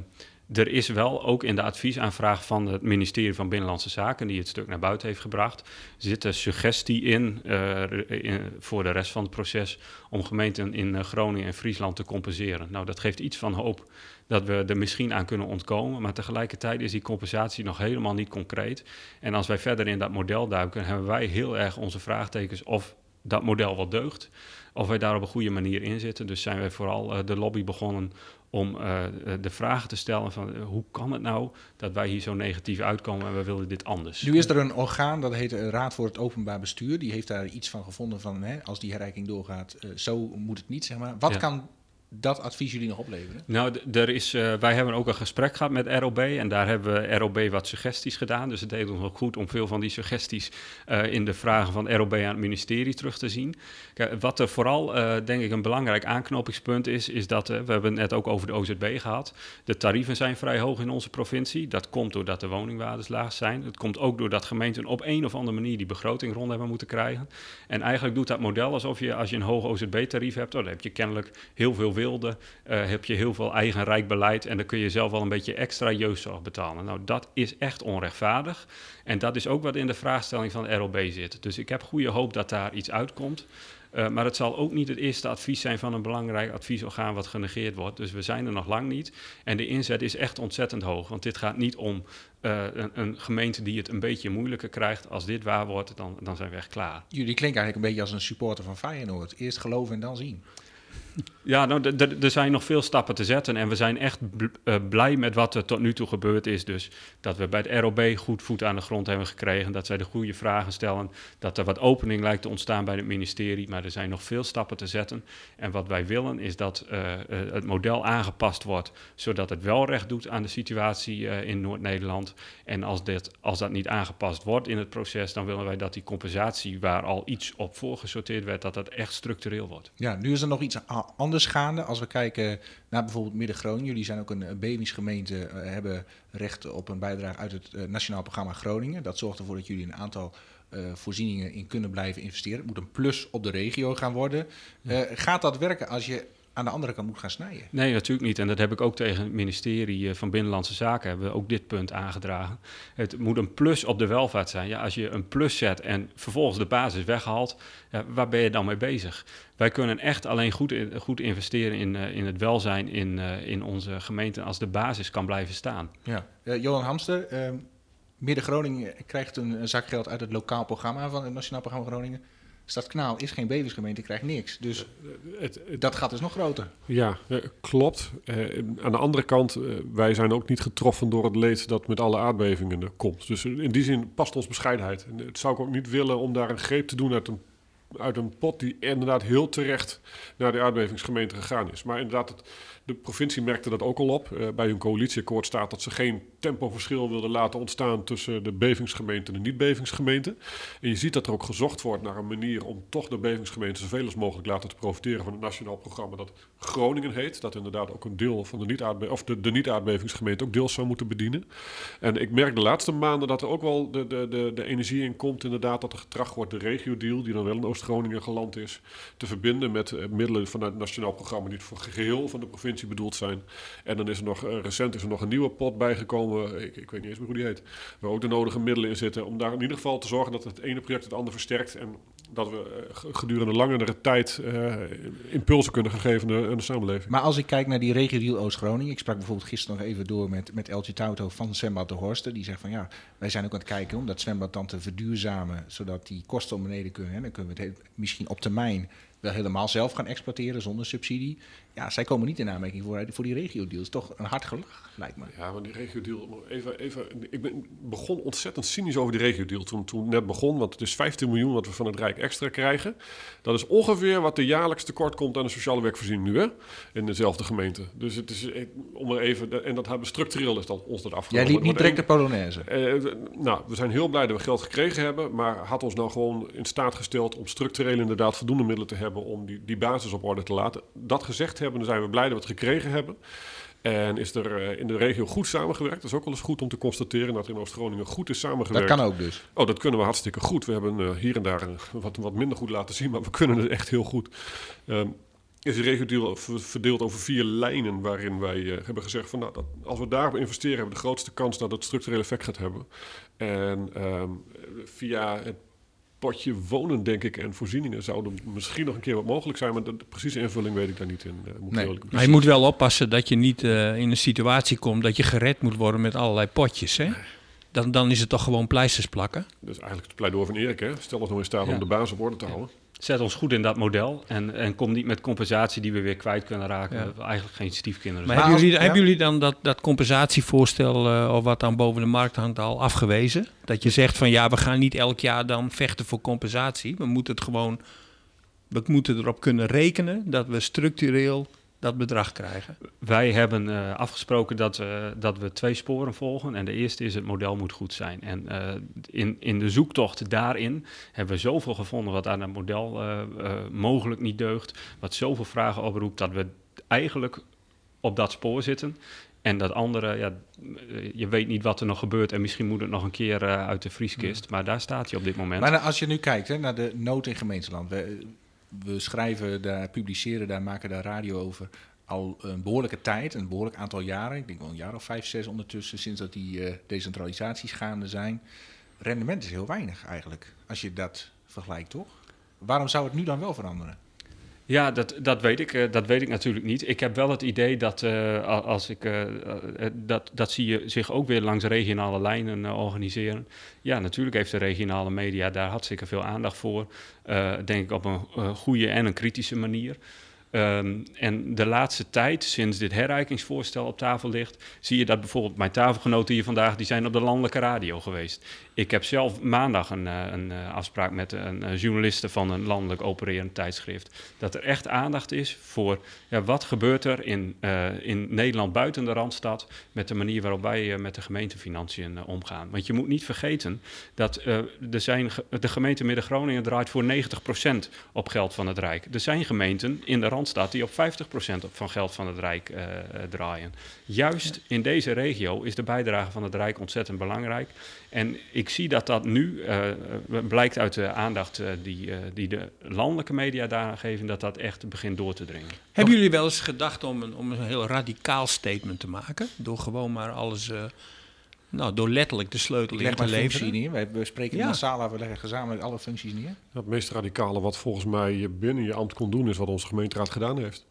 er is wel ook in de adviesaanvraag van het ministerie van Binnenlandse Zaken, die het stuk naar buiten heeft gebracht, zit er suggestie in, eh, voor de rest van het proces om gemeenten in eh, Groningen en Friesland te compenseren. Nou, dat geeft iets van hoop dat we er misschien aan kunnen ontkomen, maar tegelijkertijd is die compensatie nog helemaal niet concreet. En als wij verder in dat model duiken, hebben wij heel erg onze vraagtekens of dat model wel deugt, of wij daar op een goede manier in zitten. Dus zijn wij vooral eh, de lobby begonnen om eh, eh, de vragen te stellen van hoe kan het nou dat wij hier zo negatief uitkomen en we willen dit anders. Nu is er een orgaan, dat heet de Raad voor het Openbaar Bestuur. Die heeft daar iets van gevonden van, hè, als die herrijking doorgaat, zo moet het niet, zeg maar. Wat Ja. kan dat advies jullie nog opleveren? Nou, er is, eh, wij hebben ook een gesprek gehad met ROB en daar hebben we ROB wat suggesties gedaan. Dus het deed ons ook goed om veel van die suggesties eh, in de vragen van ROB aan het ministerie terug te zien. Wat er vooral, eh, denk ik, een belangrijk aanknopingspunt is, is dat, we hebben het net ook over de OZB gehad. De tarieven zijn vrij hoog in onze provincie. Dat komt doordat de woningwaardes laag zijn. Het komt ook doordat gemeenten op een of andere manier die begroting rond hebben moeten krijgen. En eigenlijk doet dat model alsof je, als je een hoog OZB-tarief hebt, oh, dan heb je kennelijk heel veel eh, heb je heel veel eigen rijk beleid en dan kun je zelf wel een beetje extra jeugdzorg betalen. Nou, dat is echt onrechtvaardig. En dat is ook wat in de vraagstelling van de ROB zit. Dus ik heb goede hoop dat daar iets uitkomt. Eh, maar het zal ook niet het eerste advies zijn van een belangrijk adviesorgaan wat genegeerd wordt. Dus we zijn er nog lang niet. En de inzet is echt ontzettend hoog. Want dit gaat niet om eh, een, een gemeente die het een beetje moeilijker krijgt. Als dit waar wordt, dan, dan zijn we echt klaar. Jullie klinken eigenlijk een beetje als een supporter van Feyenoord. Eerst geloven en dan zien. Ja, nou, er zijn nog veel stappen te zetten en we zijn echt eh, blij met wat er tot nu toe gebeurd is. Dus dat we bij het ROB goed voet aan de grond hebben gekregen, dat zij de goede vragen stellen, dat er wat opening lijkt te ontstaan bij het ministerie, maar er zijn nog veel stappen te zetten. En wat wij willen is dat eh, eh, het model aangepast wordt, zodat het wel recht doet aan de situatie in Noord-Nederland. En als, dit, als dat niet aangepast wordt in het proces, dan willen wij dat die compensatie, waar al iets op voorgesorteerd werd, dat dat echt structureel wordt. Ja, nu is er nog iets a- anders gaande. Als we kijken naar bijvoorbeeld Midden-Groningen. Jullie zijn ook een Beemingsgemeente, eh, hebben recht op een bijdrage uit het eh, Nationaal Programma Groningen. Dat zorgt ervoor dat jullie een aantal eh, voorzieningen in kunnen blijven investeren. Het moet een plus op de regio gaan worden. Gaat dat werken als je aan de andere kant moet gaan snijden. Nee, natuurlijk niet. En dat heb ik ook tegen het ministerie eh, van Binnenlandse Zaken hebben we ook dit punt aangedragen. Het moet een plus op de welvaart zijn. Ja, als je een plus zet en vervolgens de basis weghaalt, ja, waar ben je dan mee bezig? Wij kunnen echt alleen goed, in- goed investeren in, eh, in het welzijn in, eh, in onze gemeente als de basis kan blijven staan. Ja. Johan Hamster, Midden-Groningen krijgt een, een zak geld uit het lokaal programma van het Nationaal Programma Groningen. Stad Kanaal is geen bevingsgemeente, krijgt niks. Dus Het, het- dat gaat dus nog groter. Ja, eh, klopt. Eh, aan de andere kant, eh, wij zijn ook niet getroffen door het leed dat met alle aardbevingen komt. Dus in die zin past ons bescheidenheid. En het zou ik ook niet willen om daar een greep te doen uit een, uit een pot die inderdaad heel terecht naar de aardbevingsgemeente gegaan is. Maar inderdaad, het, de provincie merkte dat ook al op. Eh, bij hun coalitieakkoord staat dat ze geen tempoverschil wilden laten ontstaan tussen de bevingsgemeente en de niet-bevingsgemeente. En je ziet dat er ook gezocht wordt naar een manier om toch de bevingsgemeente zoveel als mogelijk laten te profiteren van het nationaal programma dat Groningen heet. Dat inderdaad ook een deel van de niet-aardbe- of de, de niet-aardbevingsgemeente ook deels zou moeten bedienen. En ik merk de laatste maanden dat er ook wel de, de, de, de energie in komt, inderdaad, dat er getracht wordt de regio-deal, die dan wel in Oost-Groningen geland is, te verbinden met eh, middelen vanuit het nationaal programma die voor geheel van de provincie bedoeld zijn. En dan is er nog, eh, recent is er nog een nieuwe pot bijgekomen, ik, ik weet niet eens meer hoe die heet, waar ook de nodige middelen in zitten, om daar in ieder geval te zorgen dat het ene project het andere versterkt en dat we eh, gedurende langere tijd eh, impulsen kunnen geven aan de, samenleving. Maar als ik kijk naar die regio Oost-Groningen, ik sprak bijvoorbeeld gisteren nog even door met, met Eltje Tauto van Zwembad de Horsten. Die zegt van ja, wij zijn ook aan het kijken om dat zwembad dan te verduurzamen, zodat die kosten om beneden kunnen. En dan kunnen we het misschien op termijn wel helemaal zelf gaan exploiteren zonder subsidie. Ja, zij komen niet in aanmerking voor, voor die regio-deals. Toch een hard gelach, lijkt me. Ja, maar die regio-deal, even, even, ik ben, begon ontzettend cynisch over die regio-deal toen, toen het net begon. Want het is 15 miljoen wat we van het Rijk extra krijgen. Dat is ongeveer wat er jaarlijks tekort komt aan de sociale werkvoorziening nu, hè? In dezelfde gemeente. Dus het is, eh, om er even, en dat hebben structureel is dat ons dat Jij afgenomen. liep niet direct de Polonaise. eh, nou, we zijn heel blij dat we geld gekregen hebben, maar had ons nou gewoon in staat gesteld om structureel inderdaad voldoende middelen te hebben om die, die basis op orde te laten. Dat gezegd hebben, dan zijn we blij dat we het gekregen hebben. En is er eh, in de regio goed samengewerkt. Dat is ook wel eens goed om te constateren dat er in Oost-Groningen goed is Dat samengewerkt. kan ook dus. Oh, dat kunnen we hartstikke goed. We hebben eh, hier en daar eh, wat, wat minder goed laten zien, maar we kunnen het echt heel goed. Ehm, is de regio verdeeld over vier lijnen waarin wij hebben gezegd van nou, dat, als we daarop investeren hebben we de grootste kans dat het structureel effect gaat hebben. En ehm, via het potje wonen, denk ik, en voorzieningen zouden misschien nog een keer wat mogelijk zijn, maar de, de precieze invulling weet ik daar niet in. eh, moet Nee. Maar je moet wel oppassen dat je niet eh, in een situatie komt dat je gered moet worden met allerlei potjes. Hè? Dan, dan is het toch gewoon pleisters plakken. Dat is eigenlijk het pleidooi van Erik. Hè? Stel ons nou in staat Ja. om de basis op orde te houden. Zet ons goed in dat model en, en kom niet met compensatie die we weer kwijt kunnen raken. Ja. Eigenlijk geen stiefkinderen Maar zijn. hebben jullie, ja. hebben jullie dan dat, dat compensatievoorstel eh, of wat dan boven de markt hangt al afgewezen? Dat je zegt van ja, we gaan niet elk jaar dan vechten voor compensatie. We moeten het gewoon, we moeten erop kunnen rekenen dat we structureel dat bedrag krijgen. Wij hebben eh, afgesproken dat, eh, dat we twee sporen volgen. En de eerste is het model moet goed zijn. En eh, in, in de zoektocht daarin hebben we zoveel gevonden wat aan het model eh, mogelijk niet deugt. Wat zoveel vragen oproept dat we eigenlijk op dat spoor zitten. En dat andere, ja, je weet niet wat er nog gebeurt. En misschien moet het nog een keer uit de vrieskist. Maar daar staat hij op dit moment. Maar nou, als je nu kijkt hè, naar de nood in gemeenteland. We, we schrijven daar, publiceren daar, maken daar radio over. Al een behoorlijke tijd, een behoorlijk aantal jaren. Ik denk wel een jaar of vijf, zes ondertussen, sinds dat die eh, decentralisaties gaande zijn. Rendement is heel weinig eigenlijk, als je dat vergelijkt, toch? Waarom zou het nu dan wel veranderen? Ja, dat, dat, weet ik, eh, dat weet ik natuurlijk niet. Ik heb wel het idee dat eh, als ik, eh, dat, dat zie je zich ook weer langs regionale lijnen organiseren. Ja, natuurlijk heeft de regionale media daar hartstikke veel aandacht voor. Denk ik op een goede en een kritische manier. Ehm, en de laatste tijd, sinds dit herrijkingsvoorstel op tafel ligt, zie je dat bijvoorbeeld mijn tafelgenoten hier vandaag, die zijn op de landelijke radio geweest. Ik heb zelf maandag een, eh, een eh, afspraak met een journaliste van een landelijk opererend tijdschrift. Dat er echt aandacht is voor ja, wat gebeurt er in, eh, in Nederland buiten de Randstad met de manier waarop wij met de gemeentefinanciën omgaan. Want je moet niet vergeten dat er zijn, de gemeente Midden-Groningen draait voor 90% op geld van het Rijk. Er zijn gemeenten in de Randstad die op 50% op- van geld van het Rijk draaien. Juist in deze regio is de bijdrage van het Rijk ontzettend belangrijk. En ik zie dat dat nu, eh, eh, blijkt uit de aandacht eh, die, eh, die de landelijke media daaraan geven, dat dat echt begint door te dringen. Hebben jullie wel eens gedacht om een, om een heel radicaal statement te maken? Door gewoon maar alles, eh, nou, door letterlijk de sleutel Ik in te leveren? neer. Wij bespreken Ja. massaal, we leggen gezamenlijk alle functies neer. Het meest radicale wat volgens mij je binnen je ambt kon doen, is wat onze gemeenteraad gedaan heeft.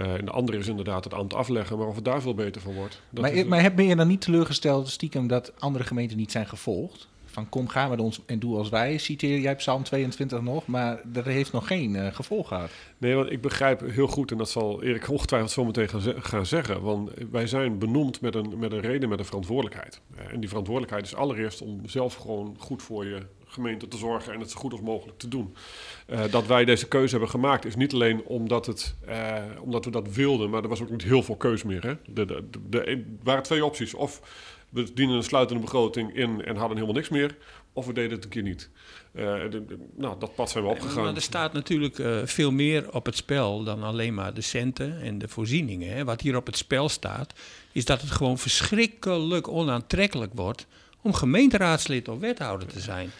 Eh, en de andere is inderdaad het ambt afleggen, maar of het daar veel beter van wordt. dat Maar, is- maar heb- ben je dan niet teleurgesteld, stiekem, dat andere gemeenten niet zijn gevolgd? Van kom, ga met ons en doe als wij, citeer jij Psalm 22 nog, maar dat heeft nog geen eh, gevolg gehad. Nee, want ik begrijp heel goed, en dat zal Erik ongetwijfeld zo meteen gaan, ze- gaan zeggen. Want wij zijn benoemd met een, met een reden, met een verantwoordelijkheid. Eh, en die verantwoordelijkheid is allereerst om zelf gewoon goed voor je gemeente te zorgen en het zo goed als mogelijk te doen. Eh, dat wij deze keuze hebben gemaakt is niet alleen omdat, het, eh, omdat we dat wilden, maar er was ook niet heel veel keus meer. Hè? De, de, er waren twee opties. Of we dienen een sluitende begroting in en hadden helemaal niks meer. Of we deden het een keer niet. Eh, de- de- nou, dat pad zijn we opgegaan. maar er staat natuurlijk veel meer op het spel dan alleen maar de centen en de voorzieningen. Hè. Wat hier op het spel staat, is dat het gewoon verschrikkelijk onaantrekkelijk wordt om gemeenteraadslid of wethouder te zijn.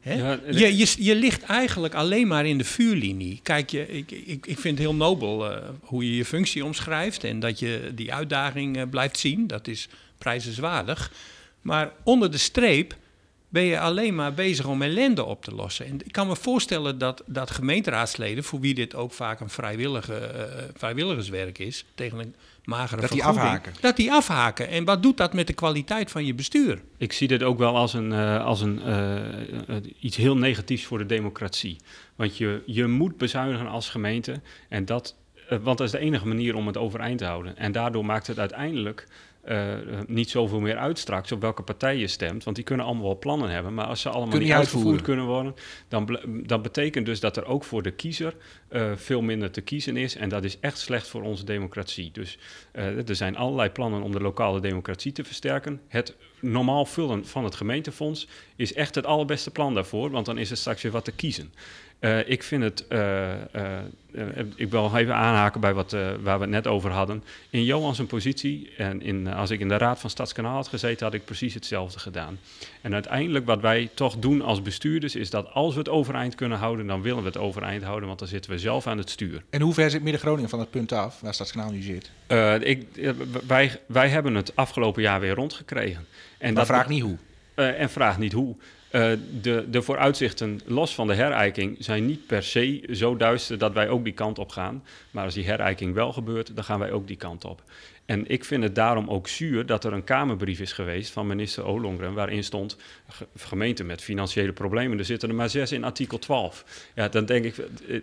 Hè? Ja, je, je, je ligt eigenlijk alleen maar in de vuurlinie. Kijk, je, ik, ik, ik vind het heel nobel eh, hoe je je functie omschrijft en dat je die uitdaging eh, blijft zien. Dat is prijzenswaardig. Maar onder de streep ben je alleen maar bezig om ellende op te lossen. En ik kan me voorstellen dat, dat gemeenteraadsleden, voor wie dit ook vaak een vrijwillige, eh, vrijwilligerswerk is, tegen een magere Dat die afhaken. Dat die afhaken. En wat doet dat met de kwaliteit van je bestuur? Ik zie dit ook wel als, een, eh, als een, eh, eh, iets heel negatiefs voor de democratie. Want je, je moet bezuinigen als gemeente. En dat, want dat is de enige manier om het overeind te houden. En daardoor maakt het uiteindelijk eh, niet zoveel meer uit straks op welke partij je stemt. Want die kunnen allemaal wel plannen hebben. Maar als ze allemaal niet uitgevoerd uitvoeren. kunnen worden, dan, dan betekent dus dat er ook voor de kiezer eh, veel minder te kiezen is. En dat is echt slecht voor onze democratie. Dus er zijn allerlei plannen om de lokale democratie te versterken. Het normaal vullen van het gemeentefonds is echt het allerbeste plan daarvoor, want dan is er straks weer wat te kiezen. Eh, ik vind het, eh, eh, ik wil even aanhaken bij wat, waar we het net over hadden. In Johan zijn positie, en in, als ik in de Raad van Stadskanaal had gezeten, had ik precies hetzelfde gedaan. En uiteindelijk wat wij toch doen als bestuurders, is dat als we het overeind kunnen houden, dan willen we het overeind houden, want dan zitten we zelf aan het stuur. En hoe ver zit Midden-Groningen van het punt af, waar Stadskanaal nu zit? Ik, wij, wij hebben het afgelopen jaar weer rondgekregen. En Maar vraag niet hoe. en vraag niet hoe. Eh, de, de vooruitzichten, los van de herijking, zijn niet per se zo duister dat wij ook die kant op gaan. Maar als die herijking wel gebeurt, dan gaan wij ook die kant op. En ik vind het daarom ook zuur dat er een Kamerbrief is geweest van minister Olongren, waarin stond ge- gemeenten met financiële problemen. Er zitten er maar zes in artikel 12. Ja, dan denk ik, eh,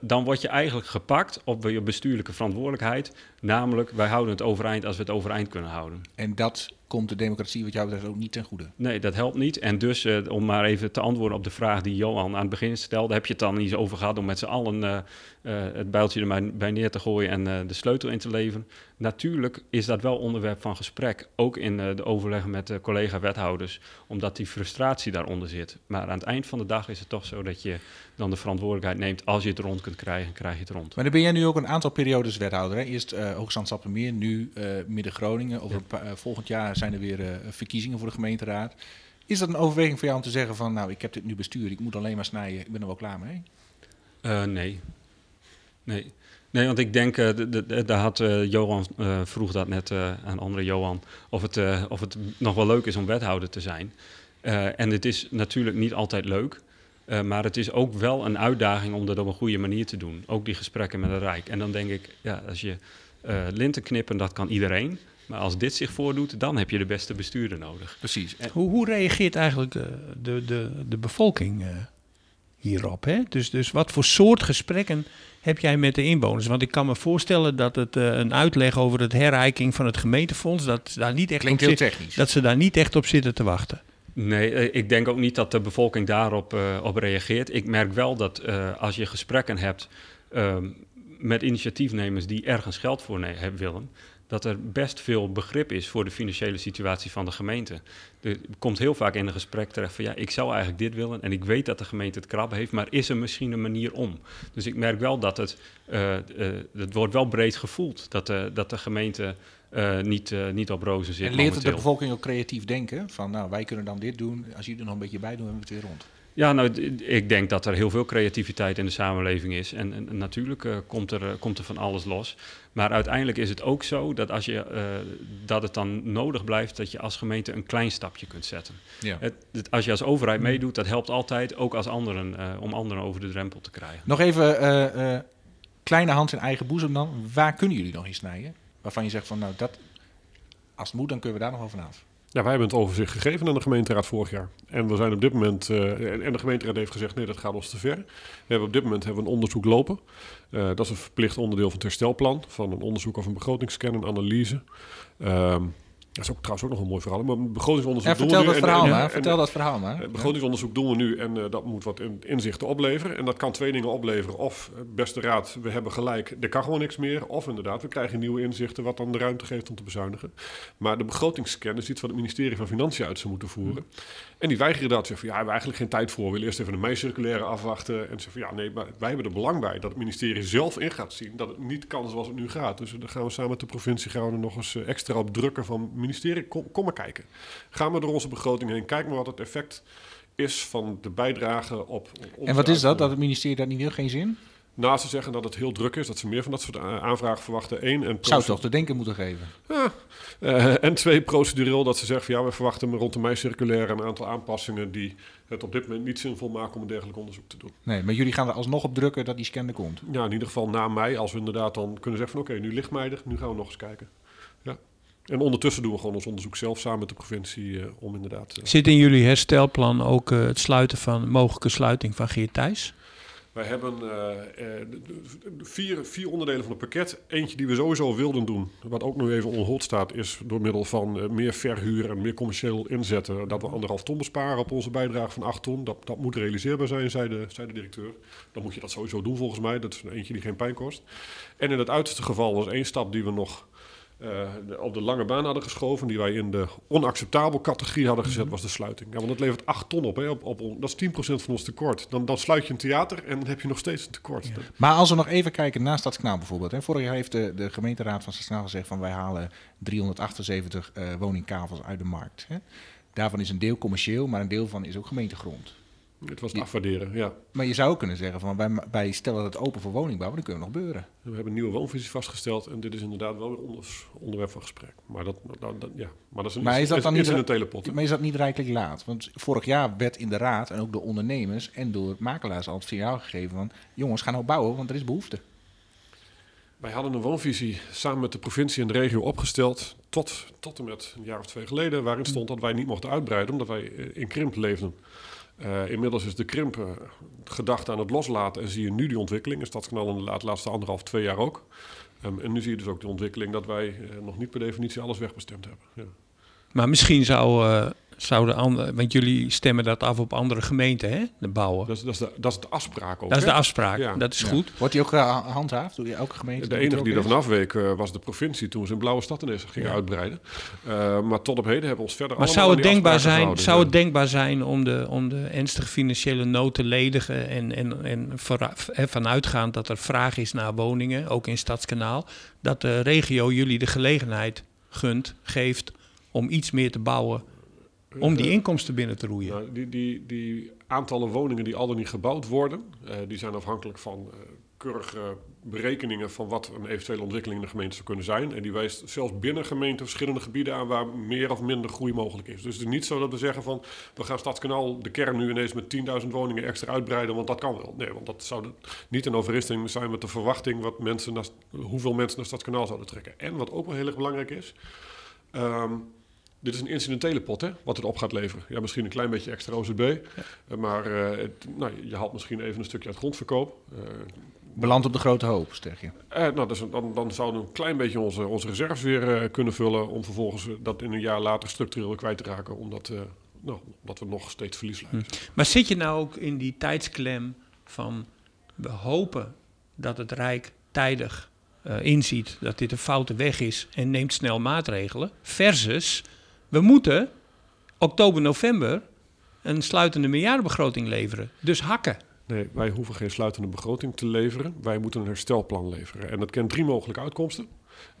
dan word je eigenlijk gepakt op je bestuurlijke verantwoordelijkheid. Namelijk, wij houden het overeind als we het overeind kunnen houden. En dat komt de democratie wat jou betreft ook niet ten goede. Nee, dat helpt niet. En dus, eh, om maar even te antwoorden op de vraag die Johan aan het begin stelde, heb je het dan niet over gehad om met z'n allen eh, eh, het bijltje er maar bij neer te gooien en de sleutel in te leveren? Natuurlijk is dat wel onderwerp van gesprek, ook in de overleggen met de collega-wethouders, omdat die frustratie daaronder zit. Maar aan het eind van de dag is het toch zo dat je dan de verantwoordelijkheid neemt. Als je het rond kunt krijgen, krijg je het rond. Maar dan ben jij nu ook een aantal periodes wethouder. Hè? Eerst eh Hoogstand Sappemeer, nu eh, Midden-Groningen. Over een paar- eh, volgend jaar zijn er weer verkiezingen voor de gemeenteraad. Is dat een overweging voor jou om te zeggen van... nou, ik heb dit nu bestuur, ik moet alleen maar snijden, ik ben er wel klaar mee? Nee. Nee. Nee, want ik denk, de- de- de- daar had Johan, vroeg dat net aan andere Johan, of het, of het nog wel leuk is om wethouder te zijn. En het is natuurlijk niet altijd leuk, eh, maar het is ook wel een uitdaging om dat op een goede manier te doen. Ook die gesprekken met het Rijk. En dan denk ik, ja, als je eh, linten knippen, dat kan iedereen. Maar als dit zich voordoet, dan heb je de beste bestuurder nodig. Precies. En Hoe, hoe reageert eigenlijk eh, de, de, de bevolking eh, hierop? Hè? Dus, dus wat voor soort gesprekken heb jij met de inwoners? Want ik kan me voorstellen dat het eh, een uitleg over het herijking van het gemeentefonds, dat, ze daar niet echt klinkt op heel zit- technisch. dat ze daar niet echt op zitten te wachten. Nee, eh, ik denk ook niet dat de bevolking daarop eh, op reageert. Ik merk wel dat eh, als je gesprekken hebt ehm, met initiatiefnemers die ergens geld voor willen, dat er best veel begrip is voor de financiële situatie van de gemeente. Er komt heel vaak in een gesprek terecht van ja, ik zou eigenlijk dit willen en ik weet dat de gemeente het krabben heeft, maar is er misschien een manier om? Dus ik merk wel dat het, het wordt wel breed gevoeld, dat, uh, dat de gemeente uh, niet, uh, niet op rozen zit. En leert de bevolking ook creatief denken? Van nou, wij kunnen dan dit doen. Als jullie er nog een beetje bij doen, hebben we het weer rond. Ja, nou, ik denk dat er heel veel creativiteit in de samenleving is. En, en natuurlijk uh, komt, er, komt er van alles los. Maar uiteindelijk is het ook zo dat, als je, dat het dan nodig blijft dat je als gemeente een klein stapje kunt zetten. Ja. Het, het, als je als overheid meedoet, dat helpt altijd, ook als anderen, om anderen over de drempel te krijgen. Nog even kleine hand in eigen boezem dan. Waar kunnen jullie nog in snijden? Waarvan je zegt van nou dat, als het moet, dan kunnen we daar nog over af. Ja, wij hebben het overzicht gegeven aan de gemeenteraad vorig jaar. En we zijn op dit moment, uh, en de gemeenteraad heeft gezegd nee, dat gaat ons te ver. We hebben op dit moment hebben we een onderzoek lopen. Uh, dat is een verplicht onderdeel van het herstelplan, van een onderzoek of een begrotingsscan, een analyse. Um, dat is ook trouwens ook nog een mooi verhaal. Maar begrotingsonderzoek ja, vertel doen we dat nu. Verhaal en, maar. En, vertel dat verhaal maar. Begrotingsonderzoek doen we nu en uh, dat moet wat in, inzichten opleveren. En dat kan twee dingen opleveren. Of, beste raad, we hebben gelijk, er kan gewoon niks meer. Of inderdaad, we krijgen nieuwe inzichten wat dan de ruimte geeft om te bezuinigen. Maar de begrotingsscan is iets wat het ministerie van Financiën uit zou moeten voeren. En die weigeren dat. Zeggen van, ja, we hebben eigenlijk geen tijd voor. We willen eerst even een meicirculaire afwachten. En zeggen van, ja, nee, maar wij hebben er belang bij dat het ministerie zelf in gaat zien dat het niet kan zoals het nu gaat. Dus daar gaan we samen met de provincie gaan we er nog eens extra op drukken van ministerie, kom, kom maar kijken. Gaan we door onze begroting heen, kijk maar wat het effect is van de bijdrage op... op en wat is dat, dat het ministerie daar niet wil, geen zin? Naast ze zeggen dat het heel druk is, dat ze meer van dat soort aanvragen verwachten. Eén, en Zou toch te denken moeten geven? Ja. Uh, en twee, procedureel dat ze zeggen van ja, we verwachten rond de mei circulaire een aantal aanpassingen die het op dit moment niet zinvol maken om een dergelijk onderzoek te doen. Nee, maar jullie gaan er alsnog op drukken dat die scan er komt? Ja, in ieder geval na mei, als we inderdaad dan kunnen zeggen van oké, okay, nu ligt mei nu gaan we nog eens kijken. Ja. En ondertussen doen we gewoon ons onderzoek zelf samen met de provincie uh, om inderdaad... Uh, Zit in jullie herstelplan ook het sluiten van, mogelijke sluiting van Geert Thijs? Wij hebben uh, uh, vier, vier onderdelen van het pakket. Eentje die we sowieso wilden doen, wat ook nu even on hold staat, is door middel van uh, meer verhuur en meer commercieel inzetten. Dat we anderhalf ton besparen op onze bijdrage van 8 ton. Dat, dat moet realiseerbaar zijn, zei de, zei de directeur. Dan moet je dat sowieso doen volgens mij. Dat is een eentje die geen pijn kost. En in het uiterste geval was één stap die we nog uh, de, op de lange baan hadden geschoven, die wij in de onacceptabel categorie hadden gezet, was de sluiting. Ja, want dat levert 8 ton op, hè, op, op, dat is 10% van ons tekort. Dan, dan sluit je een theater en dan heb je nog steeds een tekort. Ja. Maar als we nog even kijken naar Stadskanaal bijvoorbeeld. Hè. Vorig jaar heeft de, de gemeenteraad van Stadskanaal gezegd van wij halen 378 uh, woningkavels uit de markt. Hè. Daarvan is een deel commercieel, maar een deel van is ook gemeentegrond. Het was het afwaarderen, ja. Maar je zou ook kunnen zeggen van wij, wij stellen het open voor woningbouw, dan kunnen we nog beuren. We hebben een nieuwe woonvisie vastgesteld en dit is inderdaad wel weer onder, onderwerp van gesprek. Maar dat, dat, dat, ja. maar dat is een, maar is dat dan niet een telepot. Maar is dat niet rijkelijk laat? Want vorig jaar werd in de raad en ook door ondernemers en door makelaars al het signaal gegeven van jongens, ga nou bouwen, want er is behoefte. Wij hadden een woonvisie samen met de provincie en de regio opgesteld tot, tot en met een jaar of twee geleden, waarin stond dat wij niet mochten uitbreiden omdat wij in krimp leefden. Uh, inmiddels is de krimp uh, gedacht aan het loslaten en zie je nu die ontwikkeling. In de laatste anderhalf, twee jaar ook. Um, en nu zie je dus ook de ontwikkeling dat wij uh, nog niet per definitie alles wegbestemd hebben. Ja. Maar misschien zou zouden andere, want jullie stemmen dat af op andere gemeenten, hè? De bouwen. Dat is, dat is, de, dat is de afspraak ook. Dat is de afspraak, ja. dat is ja. goed. Wordt die ook gehandhaafd door elke gemeente? De enige die er vanaf week uh, was de provincie toen we in Blauwe Stad ineens gingen ja. uitbreiden. Uh, maar tot op heden hebben we ons verder Maar zou het, denkbaar zijn, gehouden, zou het denkbaar zijn om de, om de ernstige financiële nood te ledigen en, en, en vanuitgaand dat er vraag is naar woningen, ook in Stadskanaal, dat de regio jullie de gelegenheid gunt, geeft om iets meer te bouwen om die inkomsten binnen te roeien. Nou, die, die, die aantallen woningen die al dan niet gebouwd worden, uh, die zijn afhankelijk van uh, keurige berekeningen van wat een eventuele ontwikkeling in de gemeente zou kunnen zijn. En die wijst zelfs binnen gemeenten verschillende gebieden aan waar meer of minder groei mogelijk is. Dus het is niet zo dat we zeggen van we gaan Stadskanaal de kern nu ineens met 10.000 woningen extra uitbreiden, want dat kan wel. Nee, want dat zou niet in overeenstemming zijn met de verwachting wat mensen naar, hoeveel mensen naar Stadskanaal zouden trekken. En wat ook wel heel erg belangrijk is. Um, dit is een incidentele pot, hè, wat het op gaat leveren. Ja, misschien een klein beetje extra OZB. Ja. Uh, maar uh, het, nou, je haalt misschien even een stukje uit grondverkoop. Uh, Beland op de grote hoop, zeg je? nou, dus dan, dan zouden we een klein beetje onze, onze reserves weer kunnen vullen... om vervolgens dat in een jaar later structureel kwijt te raken... omdat, nou, omdat we nog steeds verlies leiden. Hm. Maar zit je nou ook in die tijdsklem van... we hopen dat het Rijk tijdig eh, inziet dat dit een foute weg is en neemt snel maatregelen. Versus, we moeten oktober, november een sluitende miljardenbegroting leveren. Dus hakken. Nee, wij hoeven geen sluitende begroting te leveren. Wij moeten een herstelplan leveren. En dat kent drie mogelijke uitkomsten.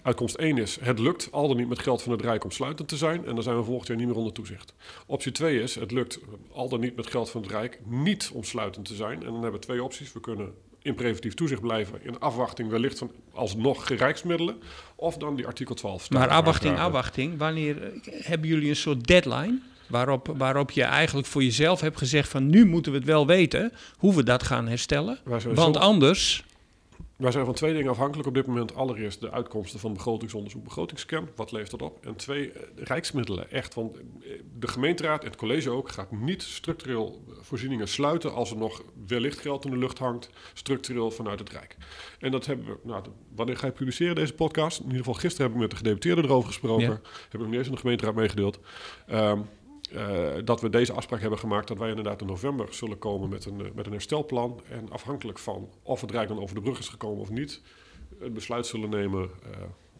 Uitkomst 1 is, het lukt al dan niet met geld van het Rijk om sluitend te zijn. En dan zijn we volgend jaar niet meer onder toezicht. Optie 2 is, het lukt al dan niet met geld van het Rijk niet om sluitend te zijn. En dan hebben we twee opties. We kunnen in preventief toezicht blijven in afwachting wellicht van alsnog gerijksmiddelen. Of dan die artikel 12. Maar afwachting, aanvragen. afwachting. Wanneer eh, hebben jullie een soort deadline? Waarop, waarop je eigenlijk voor jezelf hebt gezegd van nu moeten we het wel weten hoe we dat gaan herstellen. Want zo- anders, Wij zijn van twee dingen afhankelijk op dit moment. Allereerst de uitkomsten van begrotingsonderzoek, begrotingsscan. Wat levert dat op? En twee, eh, de rijksmiddelen. Echt, want eh, de gemeenteraad en het college ook gaat niet structureel eh, voorzieningen sluiten als er nog wellicht geld in de lucht hangt, structureel vanuit het Rijk. En dat hebben we, nou, wanneer ga je publiceren deze podcast? In ieder geval gisteren heb ik met de gedeputeerden erover gesproken. Ja. Heb ik nog niet eens in de gemeenteraad meegedeeld. Ehm, eh, dat we deze afspraak hebben gemaakt dat wij inderdaad in november zullen komen met een, eh, met een herstelplan. En afhankelijk van of het Rijk dan over de brug is gekomen of niet, het besluit zullen nemen eh,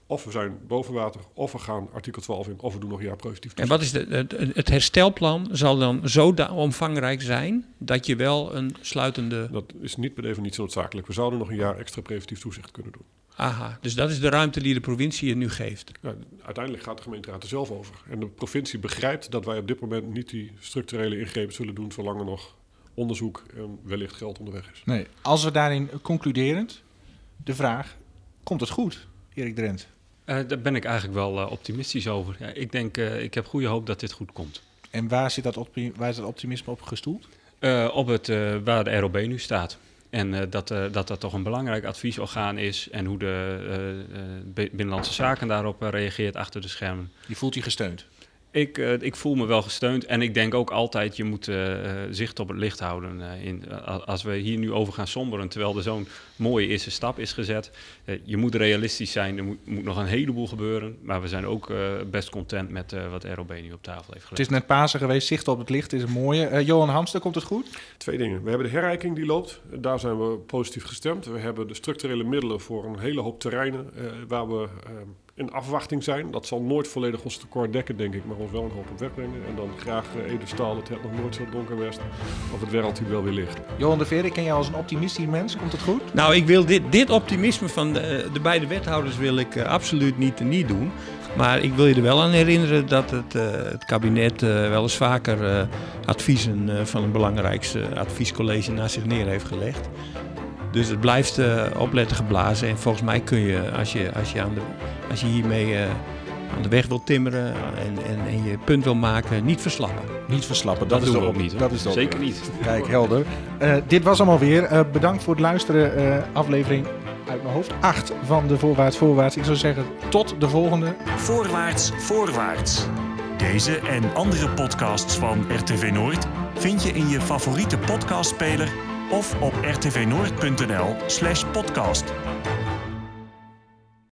of we zijn boven water, of we gaan artikel 12 in, of we doen nog een jaar preventief en wat is de, het, het herstelplan zal dan zo omvangrijk zijn dat je wel een sluitende... Dat is niet per definitie noodzakelijk. We zouden nog een jaar extra preventief toezicht kunnen doen. Aha, dus dat is de ruimte die de provincie je nu geeft. Ja, uiteindelijk gaat de gemeenteraad er zelf over. En de provincie begrijpt dat wij op dit moment niet die structurele ingrepen zullen doen zolang er nog onderzoek en wellicht geld onderweg is. Nee. Als we daarin concluderend, de vraag, komt het goed, Erik Drent? Eh, daar ben ik eigenlijk wel eh, optimistisch over. Ja, ik denk, eh, ik heb goede hoop dat dit goed komt. En waar, zit dat waar is dat optimisme op gestoeld? Eh, op het, eh, waar de ROB nu staat. En eh, dat, eh, dat dat toch een belangrijk adviesorgaan is. En hoe de eh, Bi- Binnenlandse Zaken daarop reageert achter de schermen. Je voelt je gesteund. Ik, eh, ik voel me wel gesteund. En ik denk ook altijd, je moet eh, eh, zicht op het licht houden. eh, in, als we hier nu over gaan somberen, terwijl er zo'n mooie eerste stap is gezet. Eh, je moet realistisch zijn, er moet, moet nog een heleboel gebeuren. Maar we zijn ook eh, best content met eh, wat ROB nu op tafel heeft Het gelegd. is net Pasen geweest, zicht op het licht is een mooie. Eh, Johan Hamster, komt het goed? Twee dingen. We hebben de herrijking die loopt. Daar zijn we positief gestemd. We hebben de structurele middelen voor een hele hoop terreinen eh, waar we eh, in afwachting zijn. Dat zal nooit volledig ons tekort dekken, denk ik, maar ons wel een hoop op weg brengen. En dan graag uh, Edestaal, het het nog nooit zo donker west, of het wereldtype wel weer licht. Johan de Veer, ik ken jou als een optimistisch mens. Komt het goed? Nou, ik wil dit, dit optimisme van de, de beide wethouders wil ik eh, absoluut niet, niet doen. Maar ik wil je er wel aan herinneren dat het, eh, het kabinet eh, wel eens vaker eh, adviezen eh, van het belangrijkste adviescollege naast zich neer heeft gelegd. Dus het blijft eh, opletten geblazen. En volgens mij kun je, als je, als je, aan de, als je hiermee eh, aan de weg wil timmeren en, en, en je punt wil maken, niet verslappen. Niet verslappen. Dat is doen de we ook niet. Dat is Zeker niet. (laughs) Kijk, helder. Eh, dit was allemaal weer. Eh, bedankt voor het luisteren. eh, aflevering uit mijn hoofd 8 van de Voorwaarts Voorwaarts. Ik zou zeggen, tot de volgende. Voorwaarts, voorwaarts. Deze en andere podcasts van RTV Noord vind je in je favoriete podcastspeler of op rtvnoord.nl/podcast.